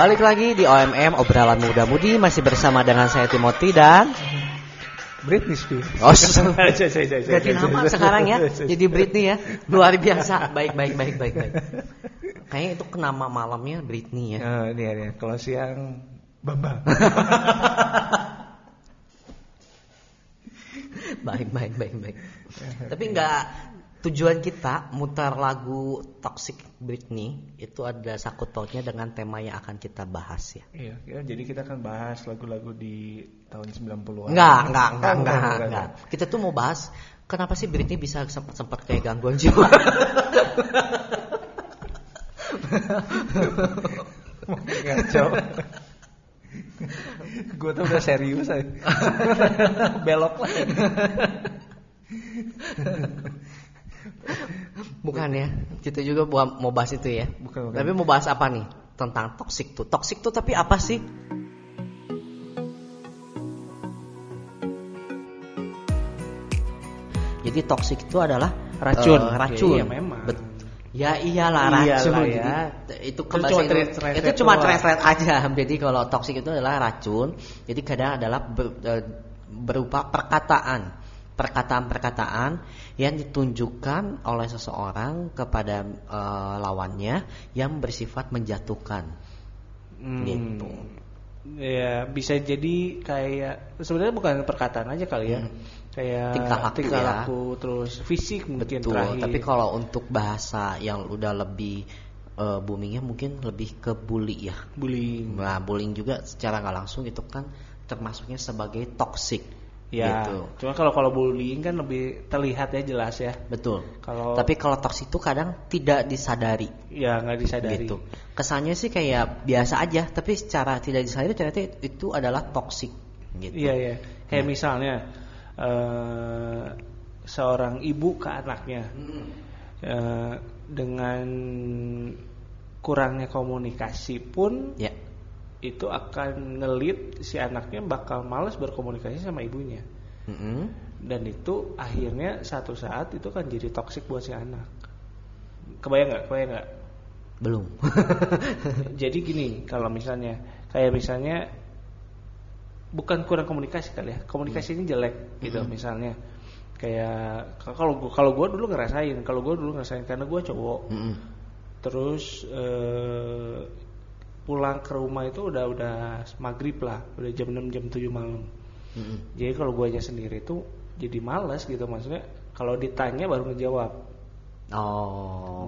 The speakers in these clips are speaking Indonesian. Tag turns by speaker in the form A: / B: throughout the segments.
A: Balik lagi di OMM obrolan muda mudi masih bersama dengan saya Timothy dan
B: Britney Spears.
A: Oh,
B: Ganti
A: ganti nama sekarang ya. Jadi Britney ya. Luar biasa. Baik baik baik baik baik. Kayaknya itu kenama malamnya Britney ya.
B: Nah, ini ya, ini. kalau siang Bambang.
A: baik baik baik baik. Tapi enggak tujuan kita mutar lagu Toxic Britney itu ada sakut pautnya dengan tema yang akan kita bahas ya.
B: Iya, ya, jadi kita akan bahas lagu-lagu di tahun 90-an.
A: Enggak, enggak, enggak, enggak,
B: enggak,
A: enggak. Kita tuh mau bahas kenapa sih Britney bisa sempat-sempat kayak gangguan jiwa.
B: Ngaco. Gue tuh udah serius aja. Belok lah.
A: Bukan ya. Kita juga mau bahas itu ya.
B: Bukan, bukan.
A: Tapi mau bahas apa nih? Tentang toxic tuh. Toxic tuh tapi apa sih? Jadi toxic itu adalah
B: Racun.
A: eh, racun.
B: Iya, memang.
A: Bet- ya iyalah
B: Iyalah
A: racun.
B: ya.
A: Jadi itu
B: Itu cuma translate
A: itu cuma translate aja. Jadi kalau toxic itu adalah racun. Jadi kadang adalah ber- eh, berupa perkataan perkataan-perkataan yang ditunjukkan oleh seseorang kepada eh, lawannya yang bersifat menjatuhkan
B: Hmm.
A: gitu.
B: Ya bisa jadi kayak sebenarnya bukan perkataan aja kali ya. Kayak
A: Tingkah laku
B: tingkah
A: ya.
B: laku, terus fisik mungkin
A: Betul.
B: terakhir.
A: Tapi kalau untuk bahasa yang udah lebih eh, boomingnya mungkin lebih ke bully ya.
B: bullying.
A: Nah, bullying juga secara nggak langsung itu kan termasuknya sebagai toxic.
B: Ya.
A: Gitu.
B: Cuma kalau kalau bullying kan lebih terlihat ya jelas ya.
A: Betul.
B: Kalau
A: Tapi kalau toxic itu kadang tidak disadari.
B: ya nggak disadari.
A: gitu. Kesannya sih kayak biasa aja, tapi secara tidak disadari ternyata itu adalah toxic gitu.
B: Iya ya. Kayak misalnya eh, seorang ibu ke anaknya eh, dengan kurangnya komunikasi pun
A: Ya.
B: Itu akan ngelit si anaknya bakal males berkomunikasi sama ibunya.
A: Mm-mm.
B: dan itu akhirnya satu saat itu kan jadi toksik buat si anak. Kebayang nggak? Kebayang nggak?
A: Belum.
B: jadi gini kalau misalnya kayak misalnya bukan kurang komunikasi kali ya. Komunikasi ini jelek gitu misalnya. Kayak kalau kalau gue dulu ngerasain kalau gue dulu ngerasain karena gue cowok.
A: Mm-mm.
B: terus eh, pulang ke rumah itu udah udah maghrib lah udah jam 6 jam 7 malam
A: Mm-mm.
B: jadi kalau gue aja sendiri tuh jadi males gitu maksudnya kalau ditanya baru ngejawab
A: Oh.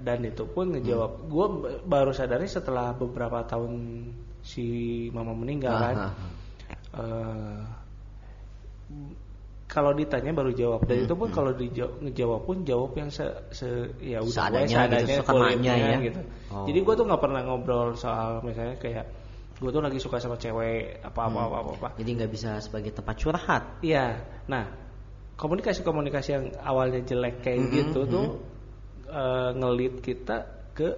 B: Dan itu pun ngejawab gue baru sadari setelah beberapa tahun si mama meninggal kan. Eh, kalau ditanya baru jawab dan itu pun kalau dijawab pun jawab yang se, se ya udah
A: Seadanya
B: gue seadanya
A: gitu,
B: kulitnya
A: ya.
B: gitu.
A: Oh.
B: Jadi gue tuh nggak pernah ngobrol soal misalnya kayak gue tuh lagi suka sama cewek apa apa apa apa. apa.
A: Jadi nggak bisa sebagai tempat curhat.
B: Iya. Nah, komunikasi-komunikasi yang awalnya jelek kayak
A: Mm-mm,
B: gitu tuh eh, ngelit kita ke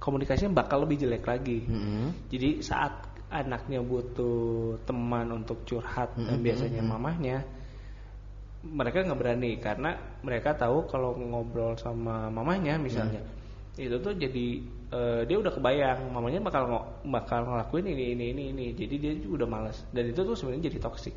B: komunikasi yang bakal lebih jelek lagi.
A: Mm-mm.
B: Jadi saat anaknya butuh teman untuk curhat dan
A: Mm-mm,
B: biasanya
A: mm-mm.
B: mamahnya mereka nggak berani karena mereka tahu kalau ngobrol sama mamahnya misalnya itu tuh jadi eh, dia udah kebayang mamanya bakal ngo- bakal ngelakuin ini ini ini ini jadi dia juga udah malas dan itu tuh sebenarnya jadi toksik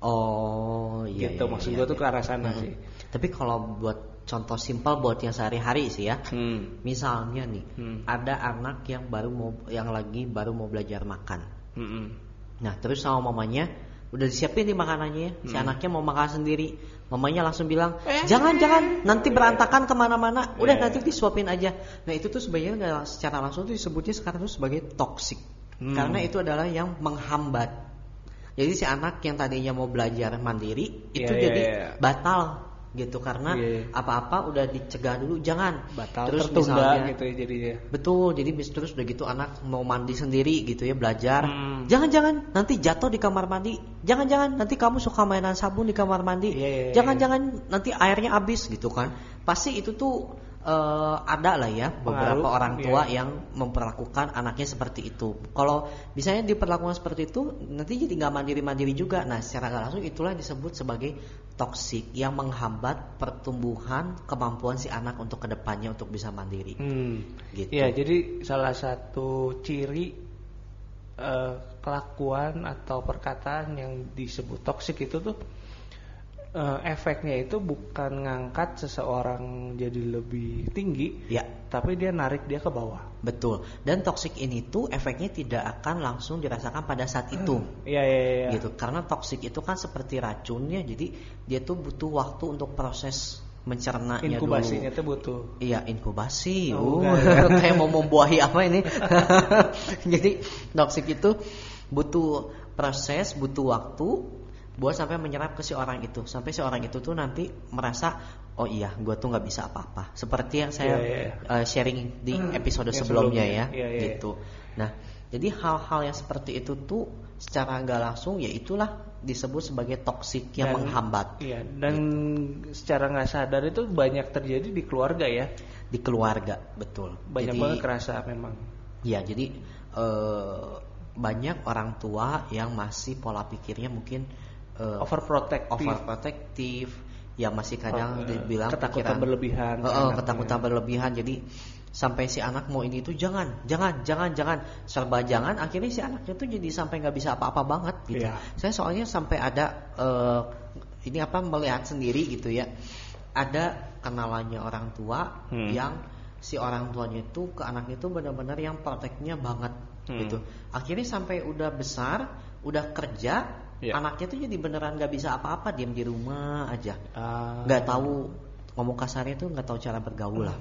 A: Oh, iya.
B: gitu
A: iya,
B: maksud
A: iya,
B: gua tuh
A: iya.
B: ke arah sana
A: Mm-mm.
B: sih
A: Tapi kalau buat contoh simpel buat yang sehari-hari sih ya.
B: hmm.
A: Misalnya nih,
B: Hmm.
A: ada anak yang baru mau yang lagi baru mau belajar makan.
B: Mm-mm.
A: Nah, terus sama mamanya udah disiapin nih makanannya ya. Si
B: Hmm.
A: anaknya mau makan sendiri. Mamanya langsung bilang, "Jangan, jangan, nanti berantakan ke mana-mana. Udah
B: Eh.
A: nanti disuapin aja." Nah, itu tuh sebenarnya nggak secara langsung tuh disebutnya sekarang tuh sebagai toxic.
B: Hmm.
A: Karena itu adalah yang menghambat. Jadi si anak yang tadinya mau belajar mandiri itu
B: Iya, iya,
A: jadi
B: iya.
A: batal gitu karena
B: Iya.
A: apa-apa udah dicegah dulu jangan
B: batal
A: terus
B: tertunda
A: misalnya
B: gitu ya jadinya
A: Betul, jadi bis terus udah gitu anak mau mandi sendiri gitu ya belajar.
B: Hmm.
A: Jangan-jangan nanti jatuh di kamar mandi. Jangan-jangan nanti kamu suka mainan sabun di kamar mandi.
B: Iya, iya.
A: Jangan-jangan nanti airnya habis gitu kan. Pasti itu tuh eh, ada lah ya beberapa
B: Pengaruh,
A: orang tua
B: iya.
A: yang memperlakukan anaknya seperti itu. Kalau misalnya diperlakukan seperti itu, nanti jadi nggak mandiri-mandiri juga. Nah, secara nggak langsung itulah yang disebut sebagai toksik yang menghambat pertumbuhan kemampuan si anak untuk ke depannya untuk bisa mandiri.
B: Hmm.
A: Gitu.
B: Ya, jadi salah satu ciri eh, kelakuan atau perkataan yang disebut toksik itu tuh eh, efeknya itu bukan ngangkat seseorang jadi lebih tinggi,
A: Ya,
B: tapi dia narik dia ke bawah.
A: betul. Dan toksik ini tuh efeknya tidak akan langsung dirasakan pada saat itu.
B: Iya, iya, iya.
A: gitu karena toksik itu kan seperti racun ya jadi dia tuh butuh waktu untuk proses mencernanya
B: Inkubasinya
A: dulu
B: tuh butuh.
A: iya inkubasi
B: Oh,
A: uh, kayak mau membuahi apa ini jadi toksik itu butuh proses butuh waktu buat sampai menyerap ke si orang itu sampai si orang itu tuh nanti merasa oh iya gue tuh nggak bisa apa-apa seperti yang saya
B: Iya, iya.
A: eh, sharing di episode
B: Yang
A: sebelumnya,
B: sebelumnya.
A: ya
B: Iya, iya.
A: gitu nah jadi hal-hal yang seperti itu tuh secara nggak langsung ya itulah disebut sebagai toksik yang
B: Dan-
A: menghambat
B: Iya, dan secara nggak sadar itu banyak terjadi di keluarga ya.
A: di keluarga betul
B: Banyak
A: jadi,
B: banget kerasa memang.
A: ya jadi eh, banyak orang tua yang masih pola pikirnya mungkin eh,
B: Overprotective.
A: overprotective ya masih kadang
B: Eh,
A: dibilang
B: ketakutan
A: pikiran-
B: berlebihan
A: eh,
B: anaknya.
A: ketakutan berlebihan jadi sampai si anak mau ini itu jangan jangan jangan jangan serba jangan akhirnya si anaknya tuh jadi sampai nggak bisa apa-apa banget gitu
B: Iya.
A: saya soalnya sampai ada eh, ini apa melihat sendiri gitu ya ada kenalannya orang tua
B: Hmm.
A: yang si orang tuanya itu ke anaknya itu benar-benar yang prakteknya banget
B: Hmm.
A: gitu akhirnya sampai udah besar udah kerja
B: Iya.
A: anaknya tuh jadi beneran nggak bisa apa-apa diam di rumah aja.
B: Ah,
A: nggak tahu ngomong kasarnya tuh nggak tahu cara bergaul lah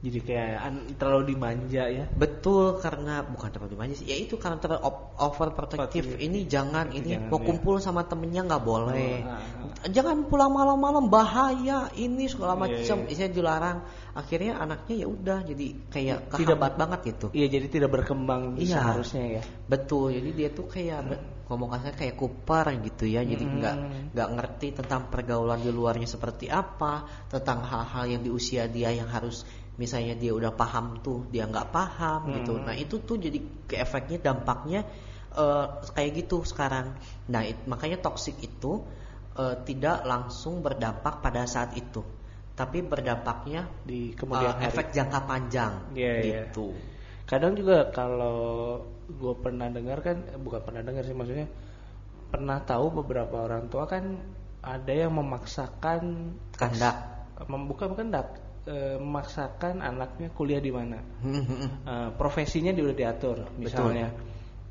B: jadi kayak an- terlalu dimanja ya.
A: betul karena bukan terlalu dimanja sih ya itu karena terlalu overprotective
B: Protective.
A: ini jangan ini
B: Jangan,
A: mau
B: ya.
A: kumpul sama temennya nggak boleh
B: Oh, ah,
A: jangan pulang malam-malam bahaya ini segala macam
B: iya.
A: isinya dilarang akhirnya anaknya ya udah jadi kayak
B: Tidak-
A: kehambat banget gitu
B: Iya, jadi tidak berkembang
A: Iya.
B: seharusnya ya.
A: Betul, jadi dia tuh kayak be- ngomong kasar kayak kupar gitu ya, jadi
B: Hmm.
A: nggak nggak ngerti tentang pergaulan di luarnya seperti apa, tentang hal-hal yang di usia dia yang harus misalnya dia udah paham tuh dia nggak paham gitu.
B: Hmm.
A: Nah itu tuh jadi ke efeknya dampaknya eh, kayak gitu sekarang. Nah it- makanya toksik itu eh, tidak langsung berdampak pada saat itu, tapi berdampaknya
B: Di kemudian hari.
A: efek jangka panjang
B: Iya, iya.
A: gitu.
B: Kadang juga kalau gue pernah dengar kan, bukan pernah dengar sih maksudnya, pernah tahu beberapa orang tua kan ada yang memaksakan
A: Kehendak.
B: mem- bukan kehendak, eh, memaksakan anaknya kuliah di mana. Eh, profesinya dia udah diatur misalnya.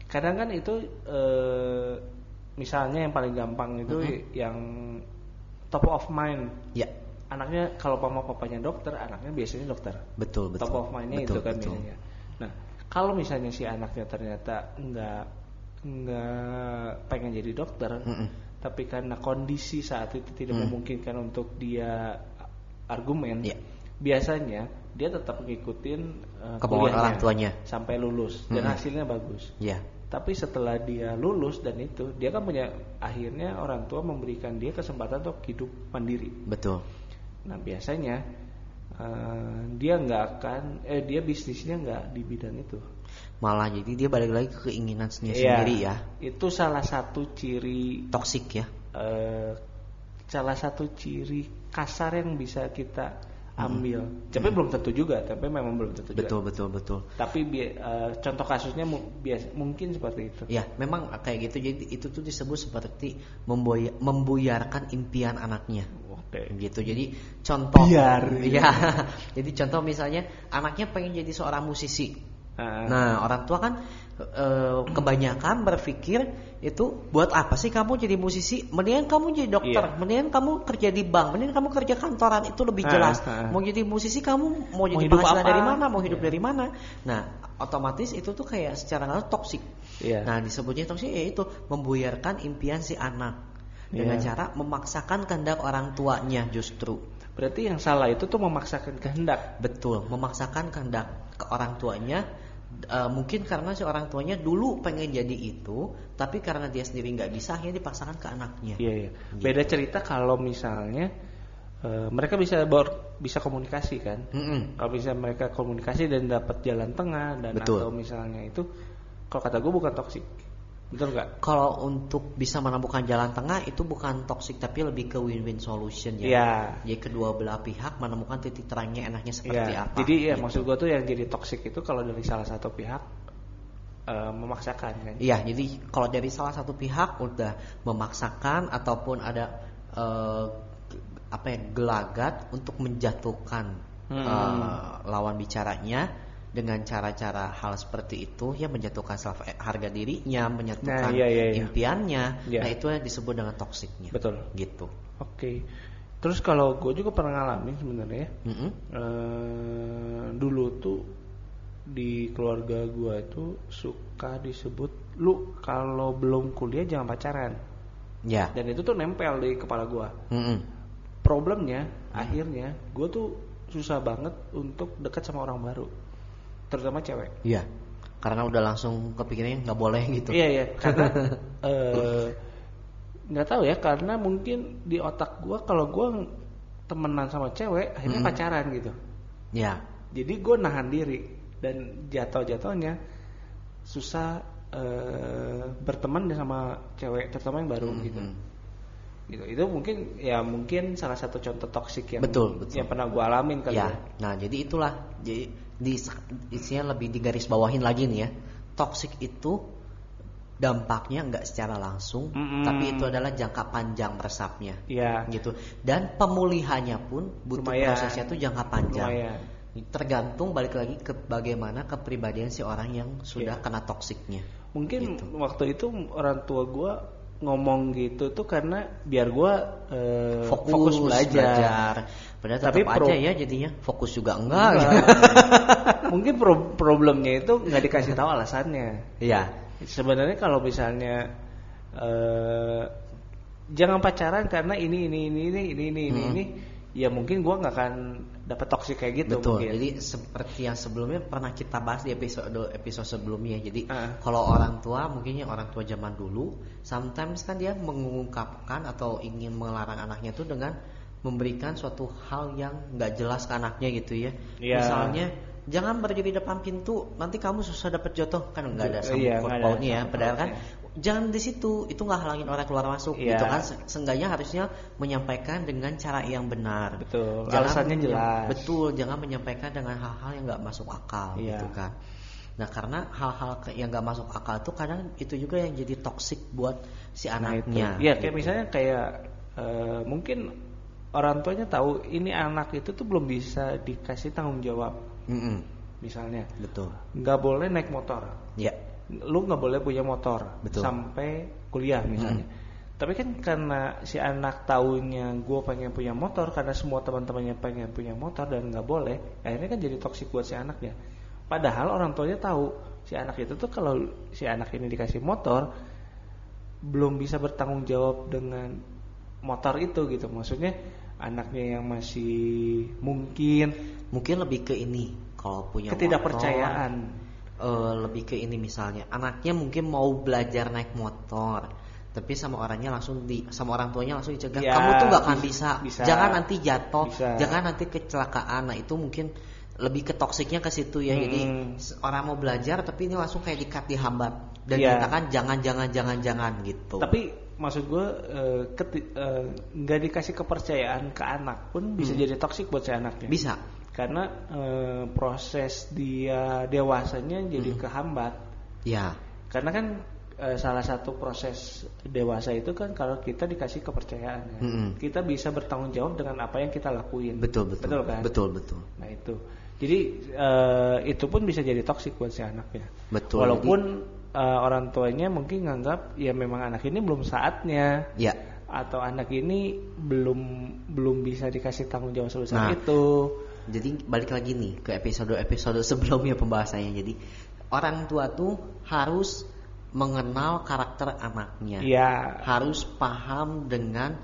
B: Kadang kan itu eh, misalnya yang paling gampang itu yang top of mind.
A: ya,
B: Anaknya kalau mama papanya dokter, anaknya biasanya dokter.
A: betul betul.
B: top of mind-nya
A: betul,
B: itu kan
A: betul.
B: biasanya. Nah, kalau misalnya si anaknya ternyata nggak nggak pengen jadi dokter,
A: Mm-mm.
B: tapi karena kondisi saat itu tidak
A: Mm.
B: memungkinkan untuk dia argumen,
A: Iya.
B: Biasanya dia tetap ngikutin uh,
A: Kemauan orang tuanya.
B: sampai lulus dan
A: Mm-mm.
B: hasilnya bagus.
A: Ya,
B: Tapi setelah dia lulus dan itu, dia kan punya akhirnya orang tua memberikan dia kesempatan untuk hidup mandiri.
A: betul.
B: Nah biasanya eh, dia nggak akan, eh dia bisnisnya nggak di bidang itu.
A: Malah jadi dia balik lagi ke keinginan sendiri,
B: Iya,
A: sendiri ya.
B: Itu salah satu ciri,
A: Toksik ya.
B: eh, salah satu ciri kasar yang bisa kita ambil. Tapi belum tentu juga, tapi memang belum tentu juga.
A: Betul betul betul.
B: Tapi bi- eh, contoh kasusnya mu- bias- mungkin seperti itu.
A: Ya, memang kayak gitu. Jadi itu tuh disebut seperti memboya, membuyarkan impian anaknya.
B: Oke.
A: Gitu. Jadi contoh
B: Biar.
A: Ya. jadi contoh misalnya anaknya pengen jadi seorang musisi.
B: Nah,
A: Nah, orang tua kan eh, kebanyakan berpikir itu buat apa sih kamu jadi musisi? Mendingan kamu jadi dokter,
B: Iya.
A: mendingan kamu kerja di bank, mendingan kamu kerja kantoran itu lebih
B: Ah,
A: jelas.
B: ah.
A: Mau jadi musisi kamu mau jadi
B: hidup
A: penghasilan
B: apa?
A: dari mana? Mau hidup
B: Iya.
A: dari mana? Nah, otomatis itu tuh kayak secara nggak langsung toksik.
B: Iya.
A: Nah, disebutnya toksik yaitu membuyarkan impian si anak dengan
B: Iya.
A: cara memaksakan kehendak orang tuanya justru.
B: berarti yang salah itu tuh memaksakan kehendak.
A: Betul, memaksakan kehendak ke orang tuanya. Eh, mungkin karena si orang tuanya dulu pengen jadi itu, tapi karena dia sendiri nggak bisa, akhirnya dipaksakan ke anaknya.
B: Iya, iya. Beda cerita kalau misalnya eh, mereka bisa ber, bisa komunikasi kan.
A: Mm-mm.
B: Kalau bisa mereka komunikasi dan dapat jalan tengah dan
A: Betul.
B: atau misalnya itu kalau kata gue bukan toksik. Betul nggak?
A: Kalau untuk bisa menemukan jalan tengah itu bukan toxic tapi lebih ke win-win solution ya.
B: Iya.
A: Jadi kedua belah pihak menemukan titik terangnya enaknya seperti
B: Iya.
A: apa.
B: Jadi ya
A: gitu.
B: maksud gue tuh yang jadi toksik itu kalau dari salah satu pihak eh, memaksakan kan.
A: Iya, jadi kalau dari salah satu pihak udah memaksakan ataupun ada eh, apa ya gelagat untuk menjatuhkan
B: Hmm.
A: eh, lawan bicaranya dengan cara-cara hal seperti itu ya menjatuhkan self harga dirinya,
B: Nah,
A: menyatukan
B: iya, iya, iya.
A: impiannya.
B: Iya.
A: Nah, itu yang disebut dengan toksiknya.
B: Betul.
A: Gitu.
B: Oke. Terus kalau gue juga pernah ngalamin sebenarnya ya.
A: Mm-mm.
B: Eh, dulu tuh di keluarga gue tuh suka disebut lu kalau belum kuliah jangan pacaran
A: Ya.
B: dan itu tuh nempel di kepala gue
A: Mm-mm.
B: problemnya akhirnya gue tuh susah banget untuk dekat sama orang baru terutama cewek
A: Iya. Karena udah langsung kepikirannya nggak boleh gitu.
B: iya iya karena eh, nggak tahu ya karena mungkin di otak gue kalau gue temenan sama cewek akhirnya
A: Mm.
B: pacaran gitu
A: Ya.
B: jadi gue nahan diri dan jatuh-jatuhnya susah eh, berteman sama cewek terutama yang baru
A: Mm-mm.
B: gitu gitu itu mungkin ya mungkin salah satu contoh toksik yang
A: Betul, betul.
B: yang pernah gue alamin kali
A: Ya,
B: ya,
A: nah jadi itulah jadi di isinya lebih digaris bawahin lagi nih ya. Toxic itu dampaknya nggak secara langsung,
B: Mm-mm.
A: tapi itu adalah jangka panjang meresapnya,
B: ya
A: gitu. Dan pemulihannya pun butuh
B: Lumayan.
A: prosesnya tuh jangka panjang.
B: lumayan
A: Tergantung balik lagi ke bagaimana kepribadian si orang yang sudah kena toksiknya.
B: mungkin
A: Gitu.
B: waktu itu orang tua gue ngomong gitu tuh karena biar gue eh, fokus, belajar,
A: Padahal
B: Tapi pro-
A: aja ya jadinya fokus juga enggak.
B: Enggak.
A: gitu.
B: mungkin pro- problemnya itu nggak dikasih tahu alasannya
A: Iya.
B: sebenarnya kalau misalnya eh, jangan pacaran karena ini ini ini ini ini ini ini,
A: Mm-mm.
B: ini ya mungkin gua nggak akan dapat toksik kayak gitu
A: Betul.
B: mungkin.
A: Jadi seperti yang sebelumnya pernah kita bahas di episode episode sebelumnya. Jadi
B: Ah.
A: kalau orang tua mungkin yang orang tua zaman dulu, sometimes kan dia mengungkapkan atau ingin melarang anaknya itu dengan memberikan suatu hal yang nggak jelas ke anaknya gitu ya.
B: Iya.
A: Misalnya jangan berdiri depan pintu, nanti kamu susah dapat jodoh kan nggak ada
B: Iya, ada
A: pautnya ya.
B: sangkut
A: Padahal kan. Jangan di situ, itu nggak halangin orang keluar masuk
B: Iya.
A: gitu kan. Se- Seenggaknya harusnya menyampaikan dengan cara yang benar.
B: Betul.
A: Jangan
B: Alasannya jelas.
A: Betul, jangan menyampaikan dengan hal-hal yang nggak masuk akal
B: Iya.
A: gitu kan. Nah karena hal-hal yang nggak masuk akal itu kadang itu juga yang jadi toksik buat si
B: Nah, itu.
A: anaknya.
B: Iya, kayak
A: gitu.
B: misalnya kayak eh, mungkin orang tuanya tahu ini anak itu tuh belum bisa dikasih tanggung jawab
A: Mm-mm,
B: misalnya
A: betul.
B: nggak boleh naik motor
A: Ya,
B: lu nggak boleh punya motor
A: Betul.
B: sampai kuliah misalnya. Tapi kan karena si anak tahunya gue pengen punya motor karena semua teman-temannya pengen punya motor dan nggak boleh, akhirnya kan jadi toksik buat si anaknya. Padahal orang tuanya tahu si anak itu tuh kalau si anak ini dikasih motor belum bisa bertanggung jawab dengan motor itu gitu. Maksudnya anaknya yang masih mungkin
A: mungkin lebih ke ini kalau punya
B: ketidakpercayaan.
A: motor, eh, lebih ke ini misalnya anaknya mungkin mau belajar naik motor tapi sama orangnya langsung di sama orang tuanya langsung dicegah
B: Ya,
A: kamu tuh gak akan
B: bis-
A: bisa,
B: bisa.
A: jangan nanti jatuh
B: Bisa.
A: jangan nanti kecelakaan nah itu mungkin lebih ke toksiknya ke situ ya jadi
B: Hmm.
A: s- orang mau belajar tapi ini langsung kayak dikat dihambat dan
B: Iya.
A: dikatakan jangan jangan jangan jangan gitu
B: Tapi maksud gue eh, eh, nggak dikasih kepercayaan ke anak pun bisa
A: Hmm.
B: jadi toksik buat si anaknya.
A: bisa
B: Karena eh, proses dia dewasanya jadi
A: Hmm.
B: kehambat.
A: ya
B: Karena kan eh, salah satu proses dewasa itu kan kalau kita dikasih kepercayaan, kan.
A: Mm-mm.
B: kita bisa bertanggung jawab dengan apa yang kita lakuin.
A: betul betul
B: Betul kan?
A: betul betul
B: Nah itu. Jadi eh, itu pun bisa jadi toksik buat si anaknya.
A: betul
B: Walaupun eh, orang tuanya mungkin nganggap ya memang anak ini belum saatnya
A: ya
B: atau anak ini belum belum bisa dikasih tanggung jawab sebesar
A: Nah.
B: itu.
A: Jadi balik lagi nih ke episode-episode sebelumnya pembahasannya. Jadi orang tua tuh harus mengenal karakter anaknya.
B: Iya.
A: Harus paham dengan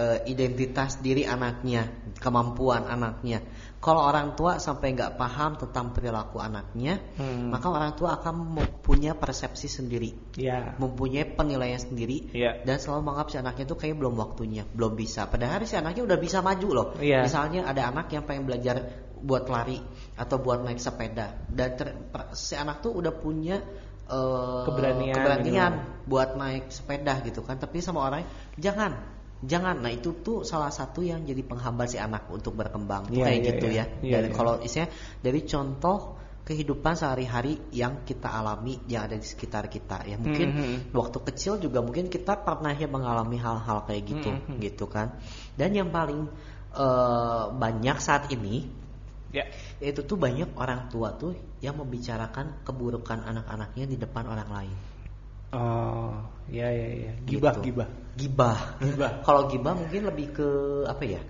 A: eh, identitas diri anaknya, kemampuan anaknya. Kalau orang tua sampai nggak paham tentang perilaku anaknya,
B: Hmm.
A: maka orang tua akan mempunyai persepsi sendiri,
B: Ya.
A: mempunyai penilaian sendiri,
B: Iya.
A: dan selalu menganggap si anaknya itu kayak belum waktunya, belum bisa. Padahal si anaknya udah bisa maju loh.
B: Iya.
A: Misalnya ada anak yang pengen belajar buat lari atau buat naik sepeda, dan ter- si anak tuh udah punya eh,
B: Keberanian,
A: keberanian
B: gitu.
A: buat naik sepeda gitu kan. Tapi sama orang jangan, jangan. Nah itu tuh salah satu yang jadi penghambat si anak untuk berkembang. Tuh
B: Iya,
A: kayak
B: iya,
A: gitu
B: iya.
A: ya.
B: Iya,
A: Dan
B: iya.
A: kalau isinya dari contoh kehidupan sehari-hari yang kita alami yang ada di sekitar kita ya mungkin
B: Mhm.
A: waktu kecil juga mungkin kita pernah ya mengalami hal-hal kayak gitu
B: Mhm.
A: gitu kan dan yang paling eh, banyak saat ini
B: Ya.
A: itu tuh banyak orang tua tuh yang membicarakan keburukan anak-anaknya di depan orang lain
B: Oh, ya ya ya. Gibah
A: Gitu.
B: gibah.
A: gibah
B: Gibah.
A: kalau gibah mungkin lebih ke apa ya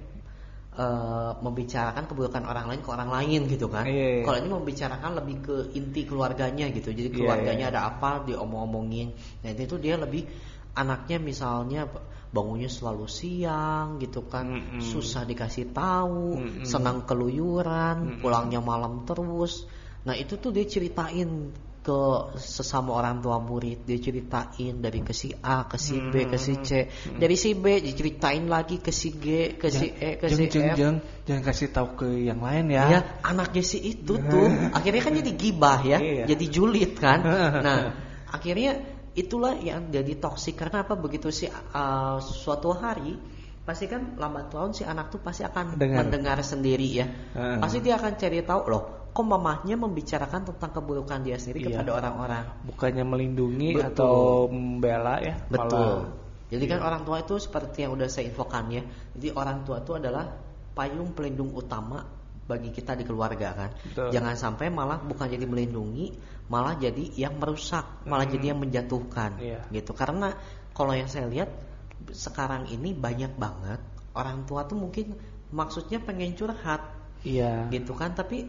A: Eh, membicarakan keburukan orang lain ke orang lain gitu kan
B: Iya, iya.
A: kalau ini membicarakan lebih ke inti keluarganya gitu jadi
B: Iya,
A: keluarganya
B: iya.
A: ada apa diomong-omongin nah itu dia lebih anaknya misalnya bangunnya selalu siang gitu kan
B: Mm-mm.
A: susah dikasih tahu
B: Mm-mm.
A: senang keluyuran
B: Mm-mm.
A: pulangnya malam terus nah itu tuh dia ceritain ke sesama orang tua murid dia ceritain dari ke si A ke si B ke si C dari si B diceritain lagi ke si G ke si E ke si F
B: jeng. jangan kasih tahu ke yang lain ya.
A: Ya, anaknya si itu tuh akhirnya kan jadi gibah ya,
B: Iya.
A: jadi julid kan. Nah, akhirnya itulah yang jadi toksik karena apa begitu si uh, suatu hari pasti kan lambat laun si anak tuh pasti akan
B: Dengar.
A: mendengar sendiri ya. Pasti dia akan cari tahu loh, kok mamahnya membicarakan tentang keburukan dia sendiri
B: Iya.
A: kepada orang-orang.
B: Bukannya melindungi
A: Betul.
B: atau membela ya.
A: Betul.
B: malah-
A: Jadi kan orang tua itu seperti yang udah saya infokan ya. Jadi orang tua itu adalah payung pelindung utama bagi kita di keluarga kan.
B: Betul.
A: Jangan sampai malah bukan jadi melindungi, malah jadi yang merusak, malah
B: Hmm.
A: jadi yang menjatuhkan.
B: Iya.
A: Gitu. Karena kalau yang saya lihat sekarang ini banyak banget orang tua tuh mungkin maksudnya pengen curhat
B: Iya.
A: gitu kan tapi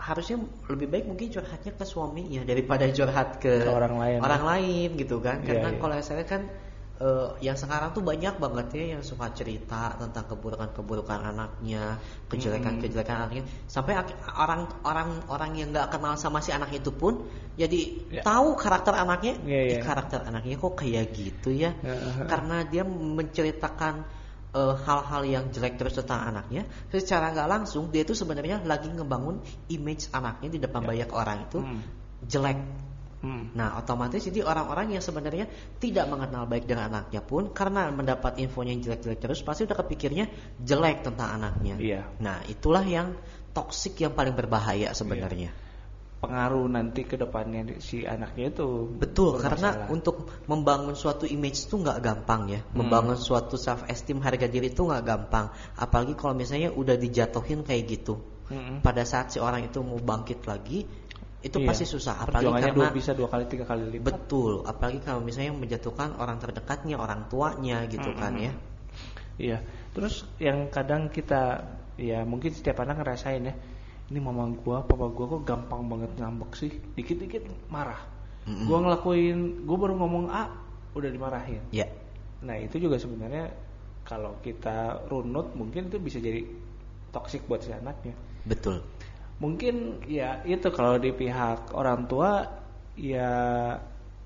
A: harusnya lebih baik mungkin curhatnya ke suaminya daripada curhat ke,
B: Ke orang lain.
A: orang lain gitu kan
B: Iya,
A: karena
B: iya.
A: kalau saya kan eh, yang sekarang tuh banyak banget ya yang suka cerita tentang keburukan-keburukan anaknya kejelekan-kejelekan anaknya sampai ak- orang yang nggak kenal sama si anak itu pun jadi
B: Ya.
A: tahu karakter anaknya
B: Iya, iya.
A: "Ih, karakter anaknya kok kayak gitu ya
B: Heeh.
A: karena dia menceritakan eh, hal-hal yang jelek terus tentang anaknya secara nggak langsung dia itu sebenarnya lagi ngebangun image anaknya di depan
B: Ya.
A: banyak orang itu
B: Hmm.
A: jelek
B: Hmm.
A: nah otomatis jadi orang-orang yang sebenarnya tidak mengenal baik dengan anaknya pun karena mendapat infonya yang jelek-jelek terus pasti udah kepikirnya jelek tentang anaknya
B: Iya.
A: nah itulah yang toksik yang paling berbahaya sebenarnya
B: Pengaruh nanti ke depannya si anaknya itu.
A: Betul, karena untuk membangun suatu image itu nggak gampang ya.
B: Hmm.
A: Membangun suatu self esteem harga diri itu nggak gampang. Apalagi kalau misalnya udah dijatuhin kayak gitu.
B: Mm-mm.
A: Pada saat si orang itu mau bangkit lagi, itu
B: Iya.
A: pasti susah. Apalagi karena
B: dua, bisa dua kali tiga kali lipat.
A: betul. Apalagi kalau misalnya menjatuhkan orang terdekatnya, orang tuanya gitu kan
B: Mm-mm.
A: ya.
B: Iya. Terus yang kadang kita ya mungkin setiap anak ngerasain ya. Ini mama gua, papa gua kok gampang banget ngambek sih. Dikit-dikit marah.
A: Mm-mm.
B: Gua ngelakuin, gua baru ngomong A udah dimarahin.
A: Ya,
B: Nah, itu juga sebenarnya kalau kita runut mungkin itu bisa jadi toksik buat si anaknya.
A: betul.
B: Mungkin ya itu kalau di pihak orang tua ya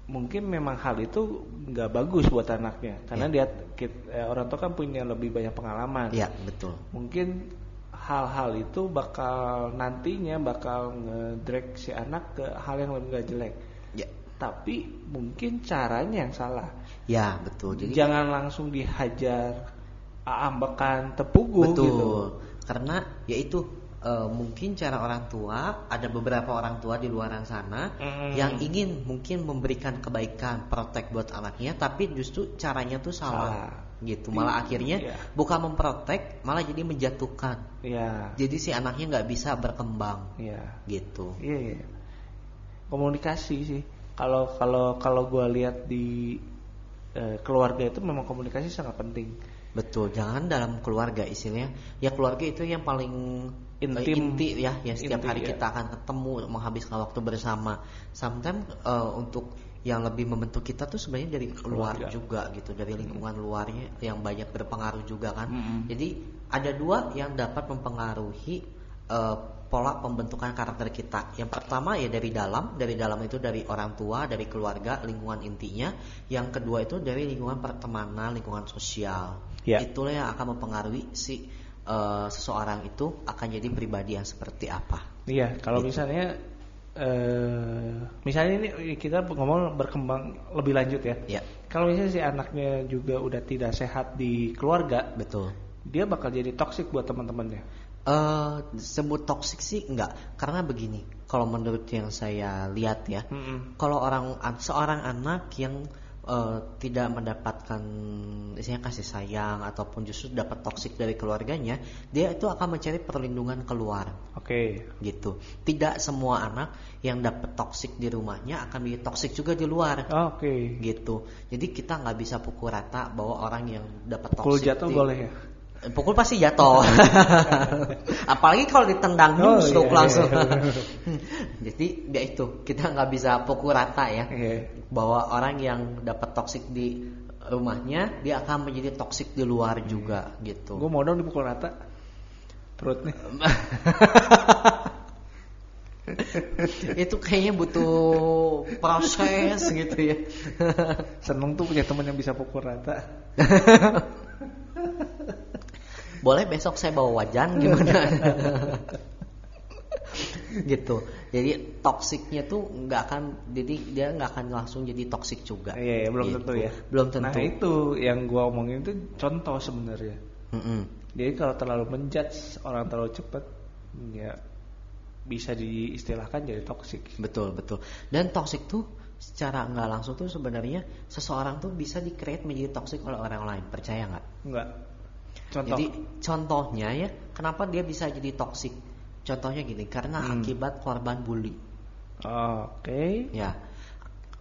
B: mungkin memang hal itu nggak bagus buat anaknya karena
A: Ya.
B: dia eh, orang tua kan punya lebih banyak pengalaman.
A: Ya, betul.
B: Mungkin hal-hal itu bakal nantinya bakal ngedrag si anak ke hal yang lebih nggak jelek.
A: Ya.
B: Tapi mungkin caranya yang salah.
A: Ya, betul. Jadi
B: Jangan langsung dihajar ambekan tepugu
A: Betul.
B: gitu.
A: Karena yaitu eh, mungkin cara orang tua ada beberapa orang tua di luar sana
B: Mm.
A: yang ingin mungkin memberikan kebaikan, protek buat anaknya, tapi justru caranya tuh salah.
B: Salah.
A: Gitu. Malah akhirnya
B: Iya.
A: bukan memprotek, malah jadi menjatuhkan.
B: Iya.
A: Jadi si anaknya nggak bisa berkembang.
B: Iya.
A: Gitu.
B: Iya, iya. Komunikasi sih. Kalau kalau kalau gua lihat di eh, keluarga itu memang komunikasi sangat penting.
A: Betul, jangan dalam keluarga istilahnya. Ya keluarga itu yang paling eh,
B: Intim.
A: inti ya, yang setiap
B: Inti,
A: hari
B: ya.
A: kita akan ketemu, menghabiskan waktu bersama. Sometimes eh, untuk yang lebih membentuk kita tuh sebenarnya dari luar
B: Keluarga.
A: juga gitu dari lingkungan luarnya yang banyak berpengaruh juga kan
B: Mm-mm.
A: jadi ada dua yang dapat mempengaruhi eh, pola pembentukan karakter kita yang pertama ya dari dalam dari dalam itu dari orang tua dari keluarga lingkungan intinya yang kedua itu dari lingkungan pertemanan lingkungan sosial
B: Ya.
A: itulah yang akan mempengaruhi si eh, seseorang itu akan jadi pribadi yang seperti apa
B: Iya, kalau
A: Gitu.
B: misalnya eh misalnya ini kita ngomong berkembang lebih lanjut ya.
A: ya
B: Kalau misalnya si anaknya juga udah tidak sehat di keluarga,
A: betul
B: dia bakal jadi toksik buat teman-temannya.
A: Eh, sebut toksik sih enggak karena begini kalau menurut yang saya lihat ya
B: Mm-mm.
A: kalau orang seorang anak yang eh, tidak mendapatkan isinya kasih sayang ataupun justru dapat toksik dari keluarganya dia itu akan mencari perlindungan keluar
B: Oke.
A: gitu tidak semua anak yang dapat toksik di rumahnya akan menjadi toksik juga di luar
B: Oke.
A: gitu jadi kita nggak bisa pukul rata bahwa orang yang dapat
B: Pukul
A: toksik
B: jatuh
A: di-
B: boleh ya?
A: Pukul pasti jatuh. Apalagi kalau ditendang
B: Oh,
A: nusuk
B: iya,
A: langsung.
B: iya.
A: Jadi ya itu kita nggak bisa pukul rata ya
B: Iya.
A: bahwa orang yang dapat toksik di rumahnya dia akan menjadi toksik di luar juga gitu.
B: Gue mau dong dipukul rata perutnya.
A: itu kayaknya butuh proses gitu ya.
B: Seneng tuh punya teman yang bisa pukul rata.
A: Boleh besok saya bawa wajan gimana? gitu. Jadi toksiknya tuh nggak akan jadi dia nggak akan langsung jadi toksik juga.
B: Iya, iya, belum
A: Gitu.
B: tentu ya.
A: Belum tentu.
B: Nah itu yang gua omongin itu contoh sebenarnya.
A: Mm-mm.
B: Jadi kalau terlalu menjudge orang terlalu cepat, ya bisa diistilahkan jadi toksik.
A: Betul betul. Dan toksik tuh secara nggak langsung tuh sebenarnya seseorang tuh bisa di create menjadi toksik oleh orang lain. Percaya nggak?
B: Enggak. Contoh.
A: Jadi contohnya ya, kenapa dia bisa jadi toksik? Contohnya gini, karena
B: Hmm.
A: akibat korban bully.
B: Oke.
A: Ya,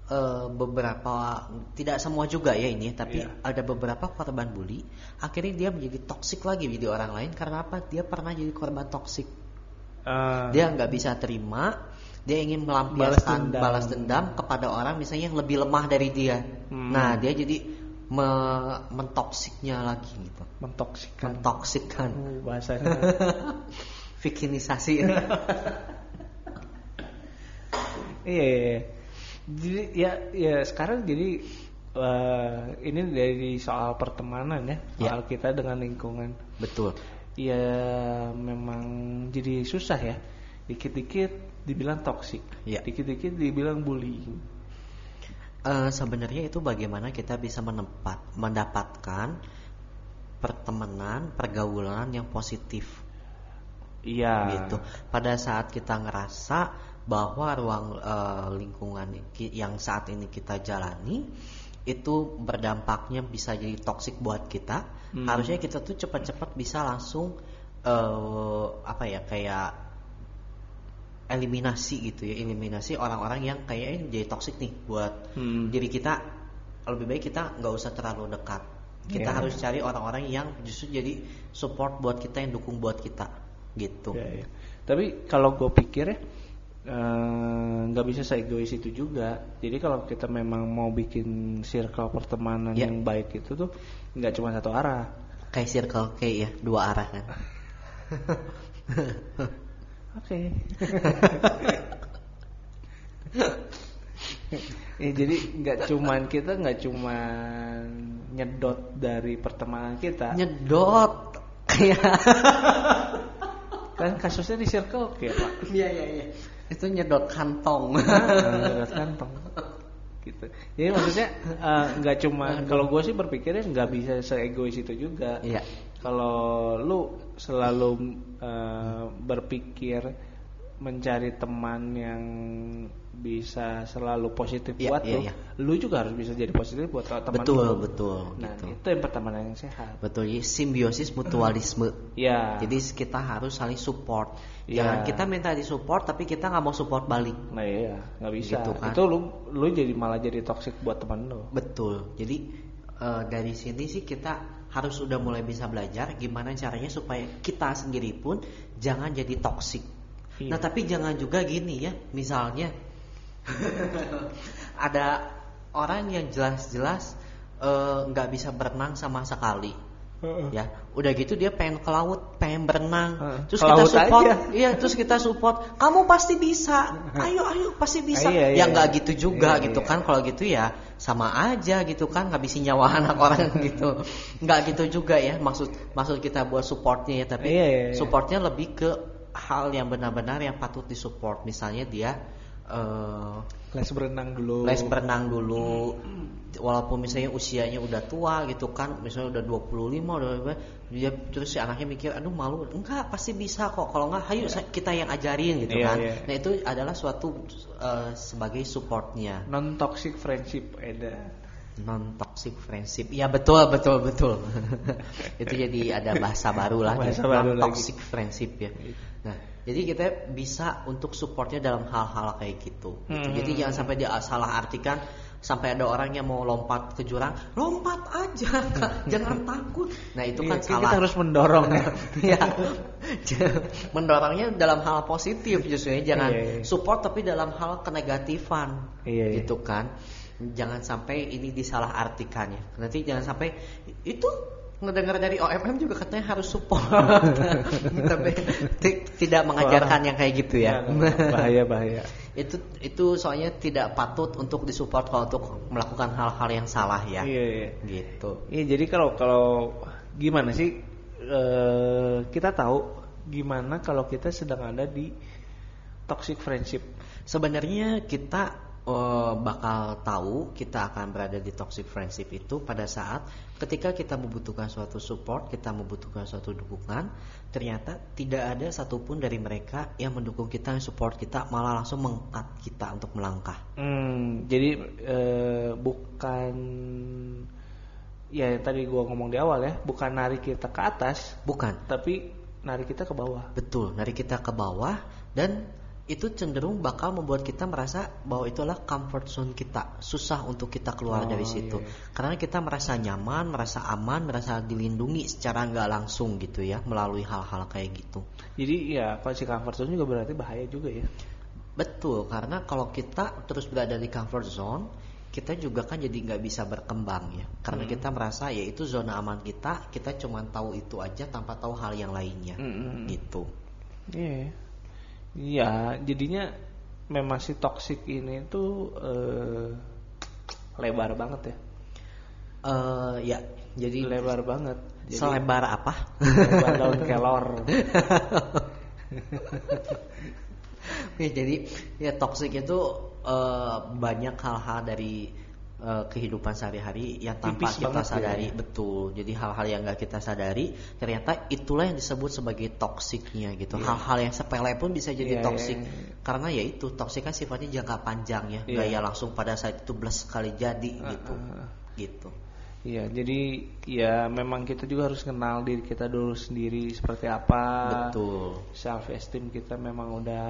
A: eh, beberapa tidak semua juga ya ini, tapi
B: Iya.
A: ada beberapa korban bully. Akhirnya dia menjadi toksik lagi jadi orang lain karena apa? Dia pernah jadi korban toksik.
B: Eh,
A: Dia nggak bisa terima, dia ingin
B: Balas
A: melampiaskan
B: dendam.
A: balas dendam. kepada orang misalnya yang lebih lemah dari dia.
B: Hmm.
A: Nah, dia jadi me- mentoksiknya lagi gitu,
B: mentoksikkan.
A: mentoksikkan,
B: Uh, bahasanya.
A: vikinisasi.
B: Iya, iya, iya. Jadi ya ya sekarang jadi eh, ini dari soal pertemanan ya,
A: Ya.
B: soal kita dengan lingkungan.
A: Betul.
B: Ya memang jadi susah ya. Dikit-dikit dibilang toksik,
A: Ya.
B: dikit-dikit dibilang bullying.
A: Eh, sebenarnya itu bagaimana kita bisa menempat, mendapatkan pertemanan, pergaulan yang positif
B: Iya.
A: gitu. Pada saat kita ngerasa bahwa ruang eh, lingkungan yang saat ini kita jalani itu berdampaknya bisa jadi toksik buat kita,
B: Hmm.
A: harusnya kita tuh cepat-cepat bisa langsung eh, apa ya kayak eliminasi gitu ya, eliminasi orang-orang yang kayaknya jadi toksik nih buat
B: Hmm.
A: diri kita. Lebih baik kita nggak usah terlalu dekat. Kita
B: Iya.
A: harus cari orang-orang yang justru jadi support buat kita, yang dukung buat kita, gitu.
B: Ya, ya. Tapi kalau gue pikir ya eh, nggak bisa seegois itu juga. Jadi kalau kita memang mau bikin circle pertemanan
A: Ya.
B: yang baik itu tuh nggak cuma satu arah.
A: Kayak circle K ya, dua arah kan.
B: Oke. ya, jadi nggak cuman kita nggak cuman nyedot dari pertemanan kita.
A: Nyedot. Kayak
B: kan kasusnya di circle kayak pak.
A: Iya iya iya. Itu nyedot kantong.
B: Nyedot kantong. Gitu. Jadi maksudnya eh, nggak cuma kalau gue sih berpikirnya nggak bisa seegois itu juga.
A: Iya.
B: Kalau lu selalu eh, berpikir mencari teman yang bisa selalu positif
A: Iya,
B: buat
A: iya,
B: lu,
A: iya.
B: lu juga harus bisa jadi positif buat teman
A: Betul
B: lu.
A: betul
B: Nah,
A: gitu.
B: itu yang pertemanan yang sehat.
A: Betul, simbiosis mutualisme.
B: Ya.
A: Jadi kita harus saling support.
B: Iya.
A: Jangan kita minta di support tapi kita nggak mau support balik.
B: Nah iya, nggak bisa.
A: Gitu kan.
B: Itu lu lu jadi malah jadi toxic buat teman lu.
A: Betul. Jadi eh, dari sini sih kita harus udah mulai bisa belajar gimana caranya supaya kita sendiri pun jangan jadi toksik.
B: Iya.
A: Nah tapi jangan juga gini ya, misalnya ada orang yang jelas-jelas eh, nggak bisa berenang sama sekali ya udah gitu dia pengen ke laut pengen berenang.
B: Heeh.
A: terus kita support.
B: aja.
A: iya terus kita support. Kamu pasti bisa. Ayo ayo pasti bisa.
B: Iya, iya,
A: ya nggak
B: iya.
A: gitu juga
B: Iya,
A: gitu
B: iya.
A: kan. Kalau gitu ya sama aja gitu kan. Ngabisin nyawa anak orang gitu. Nggak gitu juga ya. Maksud maksud kita buat supportnya ya. Tapi
B: Iya, iya, iya.
A: supportnya lebih ke hal yang benar-benar yang patut disupport misalnya dia eh,
B: les berenang dulu.
A: Les berenang dulu. Walaupun misalnya usianya udah tua gitu kan misalnya udah 25 udah dia terus si anaknya mikir aduh malu. Enggak pasti bisa kok. Kalau enggak ayo sa- kita yang ajarin gitu
B: Iya,
A: kan.
B: iya.
A: nah itu adalah suatu eh, sebagai supportnya.
B: Non toxic friendship ada
A: non toxic friendship. Ya betul betul betul. Itu jadi ada bahasa baru lah.
B: Bahasa baru
A: non toxic
B: lagi.
A: friendship ya. Nah jadi kita bisa untuk supportnya dalam hal-hal kayak gitu, gitu.
B: Hmm.
A: jadi jangan sampai dia salah artikan sampai ada orang yang mau lompat ke jurang lompat aja jangan takut nah itu kan
B: Iya,
A: salah
B: kita harus mendorong ya
A: ya mendorongnya dalam hal positif justru ya jangan
B: Iya, iya.
A: support tapi dalam hal kenegatifan
B: Iya, iya.
A: gitu kan jangan sampai ini disalah artikan ya nanti jangan sampai itu ngedengar dari OMM juga katanya harus support. Tapi ti- tidak mengajarkan yang kayak gitu ya.
B: Bahaya bahaya.
A: Itu itu soalnya tidak patut untuk disupport kalau untuk melakukan hal-hal yang salah ya.
B: Iya iya.
A: Gitu.
B: Iya jadi kalau kalau gimana sih eh, kita tahu gimana kalau kita sedang ada di toxic friendship.
A: Sebenarnya kita eh, bakal tahu kita akan berada di toxic friendship itu pada saat ketika kita membutuhkan suatu support, kita membutuhkan suatu dukungan, ternyata tidak ada satupun dari mereka yang mendukung kita, yang support kita, malah langsung mengkat kita untuk melangkah.
B: Hmm, jadi eh, bukan ya yang tadi gua ngomong di awal ya, bukan narik kita ke atas,
A: Bukan,
B: tapi narik kita ke bawah.
A: betul, dari kita ke bawah dan itu cenderung bakal membuat kita merasa bahwa itulah comfort zone kita, susah untuk kita keluar
B: Oh,
A: dari situ.
B: iya.
A: Karena kita merasa nyaman, merasa aman, merasa dilindungi secara nggak langsung gitu ya, melalui hal-hal kayak gitu.
B: Jadi ya kalau si comfort zone juga berarti bahaya juga ya.
A: Betul, karena kalau kita terus berada di comfort zone, kita juga kan jadi nggak bisa berkembang ya. Karena kita merasa ya itu zona aman kita, kita cuma tahu itu aja tanpa tahu hal yang lainnya,
B: Mm-mm.
A: gitu.
B: Iya. Iya, jadinya memang si toxic ini tuh eh, lebar banget ya.
A: eh ya, jadi
B: lebar banget. Jadi,
A: selebar apa?
B: lebar daun kelor.
A: ya, jadi ya toxic itu eh, banyak hal-hal dari eh, kehidupan sehari-hari yang tanpa
B: Tipis
A: kita
B: ya.
A: sadari betul. Jadi hal-hal yang nggak kita sadari ternyata itulah yang disebut sebagai toksiknya gitu.
B: Iya.
A: Hal-hal yang sepele pun bisa jadi
B: Iya,
A: toksik.
B: iya, iya.
A: Karena ya itu toksik kan sifatnya jangka panjang ya, nggak
B: Iya.
A: ya langsung pada saat itu belas sekali jadi gitu.
B: ah, ah.
A: Gitu.
B: Iya, jadi ya memang kita juga harus kenal diri kita dulu sendiri seperti apa.
A: Betul.
B: Self esteem kita memang udah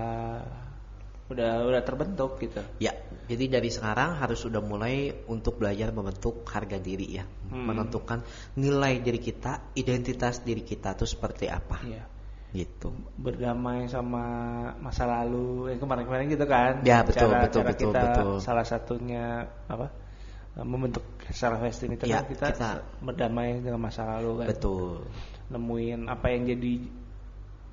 B: udah udah terbentuk gitu.
A: Ya, jadi dari sekarang harus sudah mulai untuk belajar membentuk harga diri ya,
B: Hmm.
A: menentukan nilai diri kita, identitas diri kita itu seperti apa,
B: Iya.
A: gitu.
B: Berdamai sama masa lalu yang kemarin-kemarin gitu kan.
A: Ya, betul,
B: cara,
A: betul,
B: cara
A: betul,
B: kita
A: betul.
B: salah satunya apa? Membentuk self esteem itu
A: Ya,
B: kan kita,
A: kita-
B: berdamai dengan masa lalu kan.
A: Betul.
B: Nemuin apa yang jadi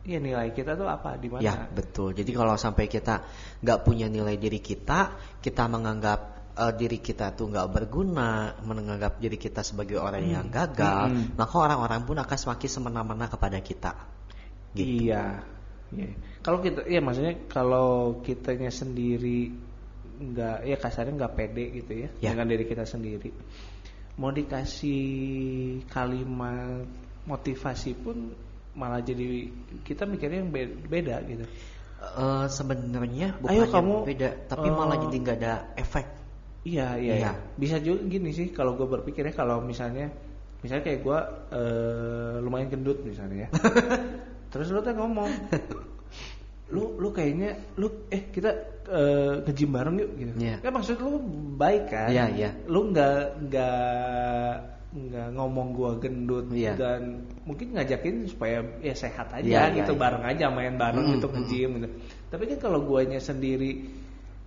B: ya nilai kita tuh apa di mana?
A: Ya, betul. Jadi kalau sampai kita nggak punya nilai diri kita, kita menganggap eh, diri kita tuh nggak berguna, menganggap diri kita sebagai orang yang gagal,
B: Hmm.
A: maka orang-orang pun akan semakin semena-mena kepada kita. Gitu.
B: Iya. Iya. Kalau kita, iya maksudnya kalau kitanya sendiri nggak, ya kasarnya nggak pede gitu ya,
A: Ya.
B: dengan diri kita sendiri. Mau dikasih kalimat motivasi pun malah jadi kita mikirnya yang be- beda gitu.
A: Eh, sebenarnya
B: Ayo
A: bukan
B: kamu,
A: beda, tapi malah
B: eh,
A: jadi nggak ada efek.
B: Iya, iya,
A: Iya.
B: iya. Bisa juga gini sih kalau gue berpikirnya kalau misalnya, misalnya kayak gue eh, lumayan gendut misalnya ya. Terus lu tuh ngomong, lu lu kayaknya lu eh kita eh, nge-gym bareng yuk gitu.
A: Iya.
B: Kan maksud lu baik kan?
A: Iya, iya.
B: Lu nggak nggak nggak ngomong gua gendut
A: Iya.
B: dan mungkin ngajakin supaya ya sehat aja
A: iya,
B: gitu
A: iya.
B: bareng aja main bareng
A: Mm,
B: gitu
A: mm,
B: nge-gym gitu. Tapi kan kalau guanya sendiri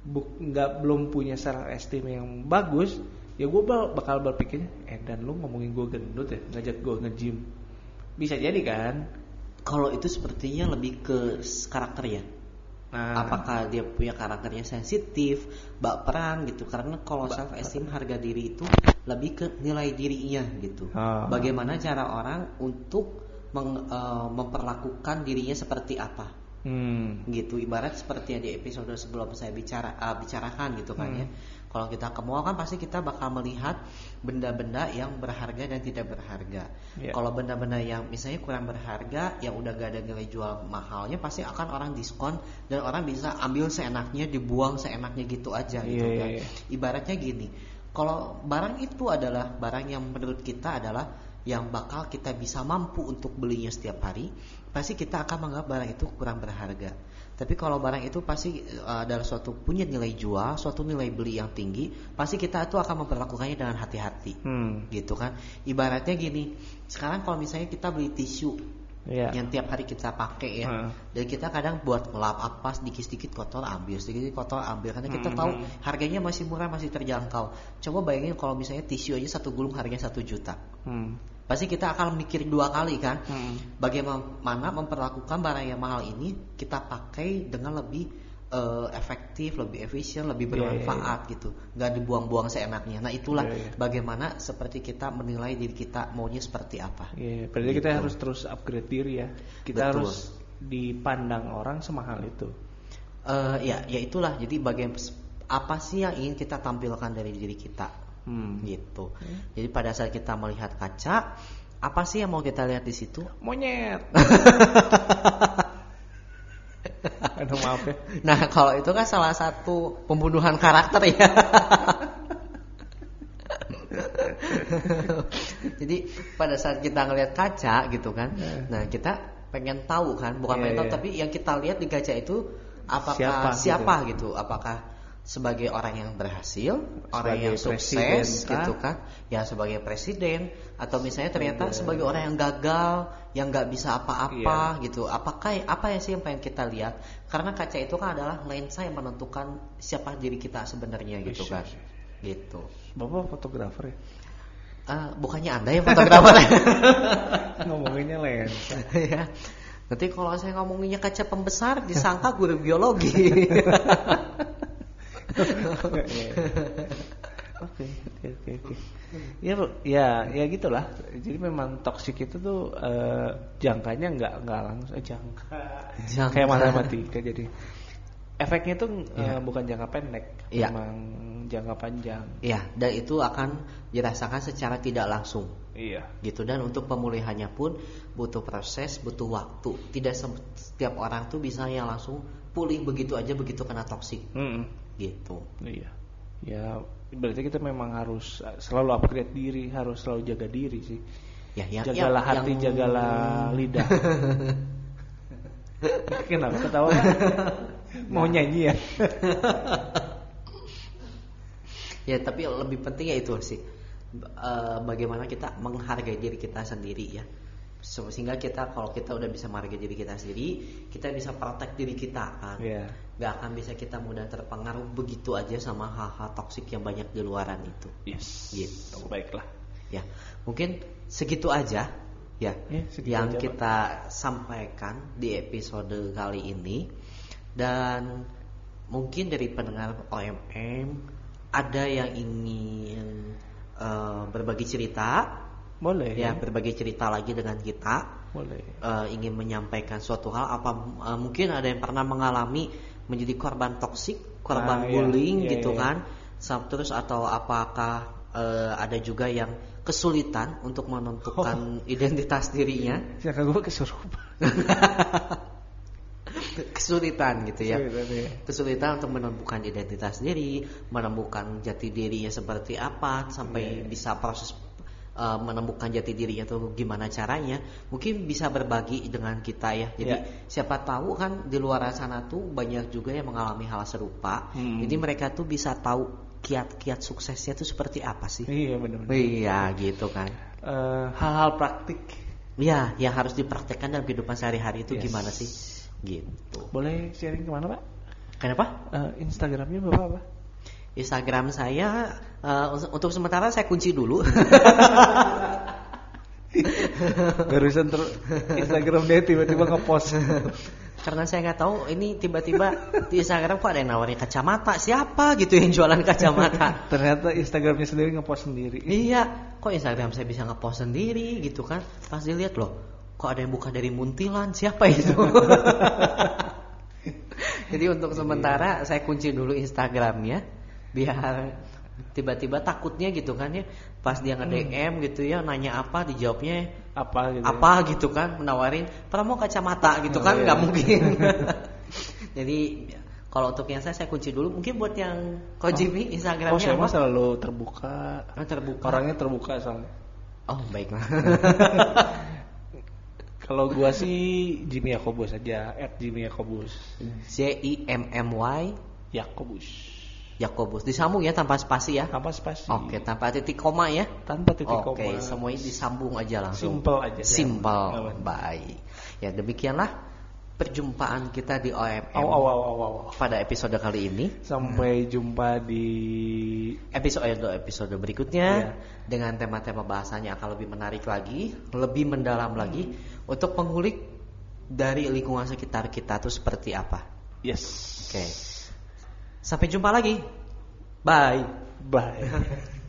B: nggak belum punya self esteem yang bagus ya gue bakal berpikir eh dan lu ngomongin gue gendut ya ngajak gue nge-gym bisa jadi kan
A: Kalau itu sepertinya lebih ke karakter ya.
B: Nah
A: Apakah dia punya karakternya sensitif, baperan gitu? Karena kalau self esteem harga diri itu lebih ke nilai dirinya gitu.
B: Ah.
A: Bagaimana cara orang untuk meng- eh, memperlakukan dirinya seperti apa?
B: hmm,
A: gitu ibarat seperti yang di episode sebelum saya bicara uh, bicarakan gitu kan
B: Hmm.
A: ya kalau kita ke mall kan pasti kita bakal melihat benda-benda yang berharga dan tidak berharga
B: Iya.
A: kalau benda-benda yang misalnya kurang berharga yang udah gak ada nilai jual mahalnya pasti akan orang diskon dan orang bisa ambil seenaknya dibuang seenaknya gitu aja gitu
B: Iya,
A: kan
B: iya.
A: ibaratnya gini kalau barang itu adalah barang yang menurut kita adalah yang bakal kita bisa mampu untuk belinya setiap hari pasti kita akan menganggap barang itu kurang berharga. Tapi kalau barang itu pasti uh, adalah suatu punya nilai jual suatu nilai beli yang tinggi pasti kita itu akan memperlakukannya dengan hati-hati.
B: Hmm,
A: gitu kan? Ibaratnya gini sekarang kalau misalnya kita beli tisu
B: ya
A: yang tiap hari kita pakai ya
B: Hmm.
A: dan kita kadang buat ngelap apa sedikit-sedikit kotor ambil sedikit kotor ambil. Karena kita
B: Hmm.
A: tahu harganya masih murah masih terjangkau. Coba bayangin kalau misalnya tisu aja satu gulung harganya satu juta.
B: Hmm,
A: pasti kita akan mikir dua kali kan
B: hmm.
A: bagaimana memperlakukan barang yang mahal ini kita pakai dengan lebih eh, efektif, lebih efisien, lebih
B: Iya,
A: bermanfaat gitu, nggak dibuang-buang seenaknya. Nah itulah
B: Iya, iya.
A: bagaimana seperti kita menilai diri kita maunya seperti apa.
B: Iya, berarti kita
A: Gitu.
B: harus terus upgrade diri ya. Kita
A: Betul.
B: harus dipandang orang semahal itu.
A: Eh, ya, ya itulah. Jadi bagian apa sih yang ingin kita tampilkan dari diri kita,
B: Hmm.
A: gitu. Jadi pada saat kita melihat kaca, apa sih yang mau kita lihat di situ?
B: Monyet. Aduh maaf ya.
A: Nah, kalau itu kan salah satu pembunuhan karakter ya. Jadi pada saat kita ngelihat kaca gitu kan, nah kita pengen tahu kan, bukan
B: Iya,
A: pengen tahu,
B: iya.
A: tapi yang kita lihat di kaca itu apakah
B: Siapa,
A: siapa,
B: gitu.
A: gitu. apakah sebagai orang yang berhasil, orang
B: Sebagai
A: yang
B: presiden
A: sukses
B: kah?
A: gitu kan, ya sebagai presiden atau misalnya ternyata sebagai orang yang gagal, yang nggak bisa apa-apa
B: Iya.
A: gitu. Apakah apa ya sih yang pengen kita lihat? Karena kaca itu kan adalah lensa yang menentukan siapa diri kita sebenarnya gitu
B: Yes,
A: kan.
B: yes.
A: Gitu.
B: Bapak fotografer ya?
A: Eh, bukannya anda yang fotografer
B: Ngomonginnya lensa.
A: ya. Nanti kalau saya ngomonginnya kaca pembesar disangka guru biologi.
B: Oke, oke, oke, oke. Ya, ya, ya gitulah. Jadi memang toksik itu tuh eh, jangkanya nggak nggak langsung eh, jangka.
A: Jangka.
B: Kayak matematika jadi efeknya tuh eh,
A: Iya.
B: bukan jangka pendek,
A: Iya.
B: memang jangka panjang.
A: ya, dan itu akan dirasakan secara tidak langsung.
B: Iya.
A: gitu dan untuk pemulihannya pun butuh proses butuh waktu tidak setiap orang tuh bisa yang langsung pulih begitu aja begitu kena toksik
B: Mm-mm.
A: Gitu
B: Iya. Ya, berarti kita memang harus selalu upgrade diri, harus selalu jaga diri sih.
A: ya ya
B: jagalah
A: ya,
B: hati,
A: yang-
B: jagalah lidah. Kenapa ketawa? Mau nyanyi ya?
A: ya tapi lebih penting ya itu sih Eh, bagaimana kita menghargai diri kita sendiri ya sehingga kita kalau kita udah bisa menghargai diri kita sendiri kita bisa praktek diri kita kan
B: Iya.
A: nggak akan bisa kita mudah terpengaruh begitu aja sama hal-hal toksik yang banyak di luaran itu
B: Yes.
A: Gitu.
B: Baiklah.
A: Ya, mungkin segitu aja ya
B: Ya, segitu
A: yang
B: aja, Pak.
A: kita sampaikan di episode kali ini. Dan mungkin dari pendengar OMM ada yang ingin eh, berbagi cerita,
B: Boleh.
A: ya berbagi cerita lagi dengan kita,
B: Boleh.
A: eh, ingin menyampaikan suatu hal apa eh, mungkin ada yang pernah mengalami menjadi korban toksik, korban
B: Ah, iya.
A: bullying
B: Iya,
A: gitu
B: iya.
A: kan. Terus atau apakah eh, ada juga yang kesulitan untuk menentukan identitas dirinya,
B: Siapa gue kesurupan.
A: kesulitan gitu ya.
B: Kesulitan, ya.
A: Kesulitan untuk menemukan identitas diri, menemukan jati dirinya seperti apa sampai
B: Iya.
A: bisa proses eh, menemukan jati dirinya itu gimana caranya. Mungkin bisa berbagi dengan kita ya. Jadi
B: Iya.
A: siapa tahu kan di luar sana tuh banyak juga yang mengalami hal serupa.
B: Hmm.
A: Jadi mereka tuh bisa tahu kiat-kiat suksesnya tuh seperti apa sih.
B: Iya benar-benar.
A: Iya gitu kan.
B: Eh, hal-hal praktik.
A: Iya, yang harus dipraktekkan dalam kehidupan sehari-hari itu
B: Yes.
A: gimana sih? Gitu.
B: Boleh sharing ke mana pak?
A: Kenapa?
B: Eh, Instagramnya bapak apa?
A: Instagram saya eh, untuk sementara saya kunci dulu.
B: Barusan ter Instagram dia tiba-tiba ngepost.
A: Karena saya nggak tahu ini tiba-tiba di Instagram kok ada yang nawarin kacamata. Siapa gitu yang jualan kacamata?
B: Ternyata Instagramnya sendiri ngepost sendiri.
A: Iya, kok Instagram saya bisa ngepost sendiri gitu kan? Pas dilihat loh, kok ada yang buka dari Muntilan? Siapa itu? Jadi untuk sementara saya kunci dulu Instagramnya biar tiba-tiba takutnya gitu kan ya pas dia nge DM gitu ya nanya apa dijawabnya
B: Apa gitu? ya?
A: apa gitu kan menawarin pernah mau kacamata gitu
B: Oh,
A: kan
B: iya.
A: nggak mungkin jadi kalau untuk yang saya saya kunci dulu mungkin buat yang kau Jimmy
B: Oh
A: Instagramnya
B: saya mah
A: apa
B: selalu terbuka.
A: Ah, terbuka
B: Orangnya terbuka soalnya.
A: oh baiklah
B: Kalau gua sih Jimmy Yakobus aja, at Jimmy Yakobus.
A: J I M M Y
B: Yakobus.
A: Yakobus disambung ya tanpa spasi ya
B: Tanpa spasi.
A: oke tanpa titik koma ya
B: Tanpa titik
A: Oke,
B: koma.
A: semuanya disambung aja langsung.
B: Simple aja.
A: Simple.
B: Aman.
A: Baik. Ya, demikianlah perjumpaan kita di OMM
B: Aw, aw, aw, aw, aw.
A: pada episode kali ini.
B: Sampai jumpa di
A: Episode episode berikutnya
B: Iya.
A: dengan tema-tema bahasanya akan lebih menarik lagi, lebih mendalam lagi untuk pengulik dari lingkungan sekitar kita tuh seperti apa.
B: Yes.
A: Oke. Sampai jumpa lagi. Bye.
B: Bye.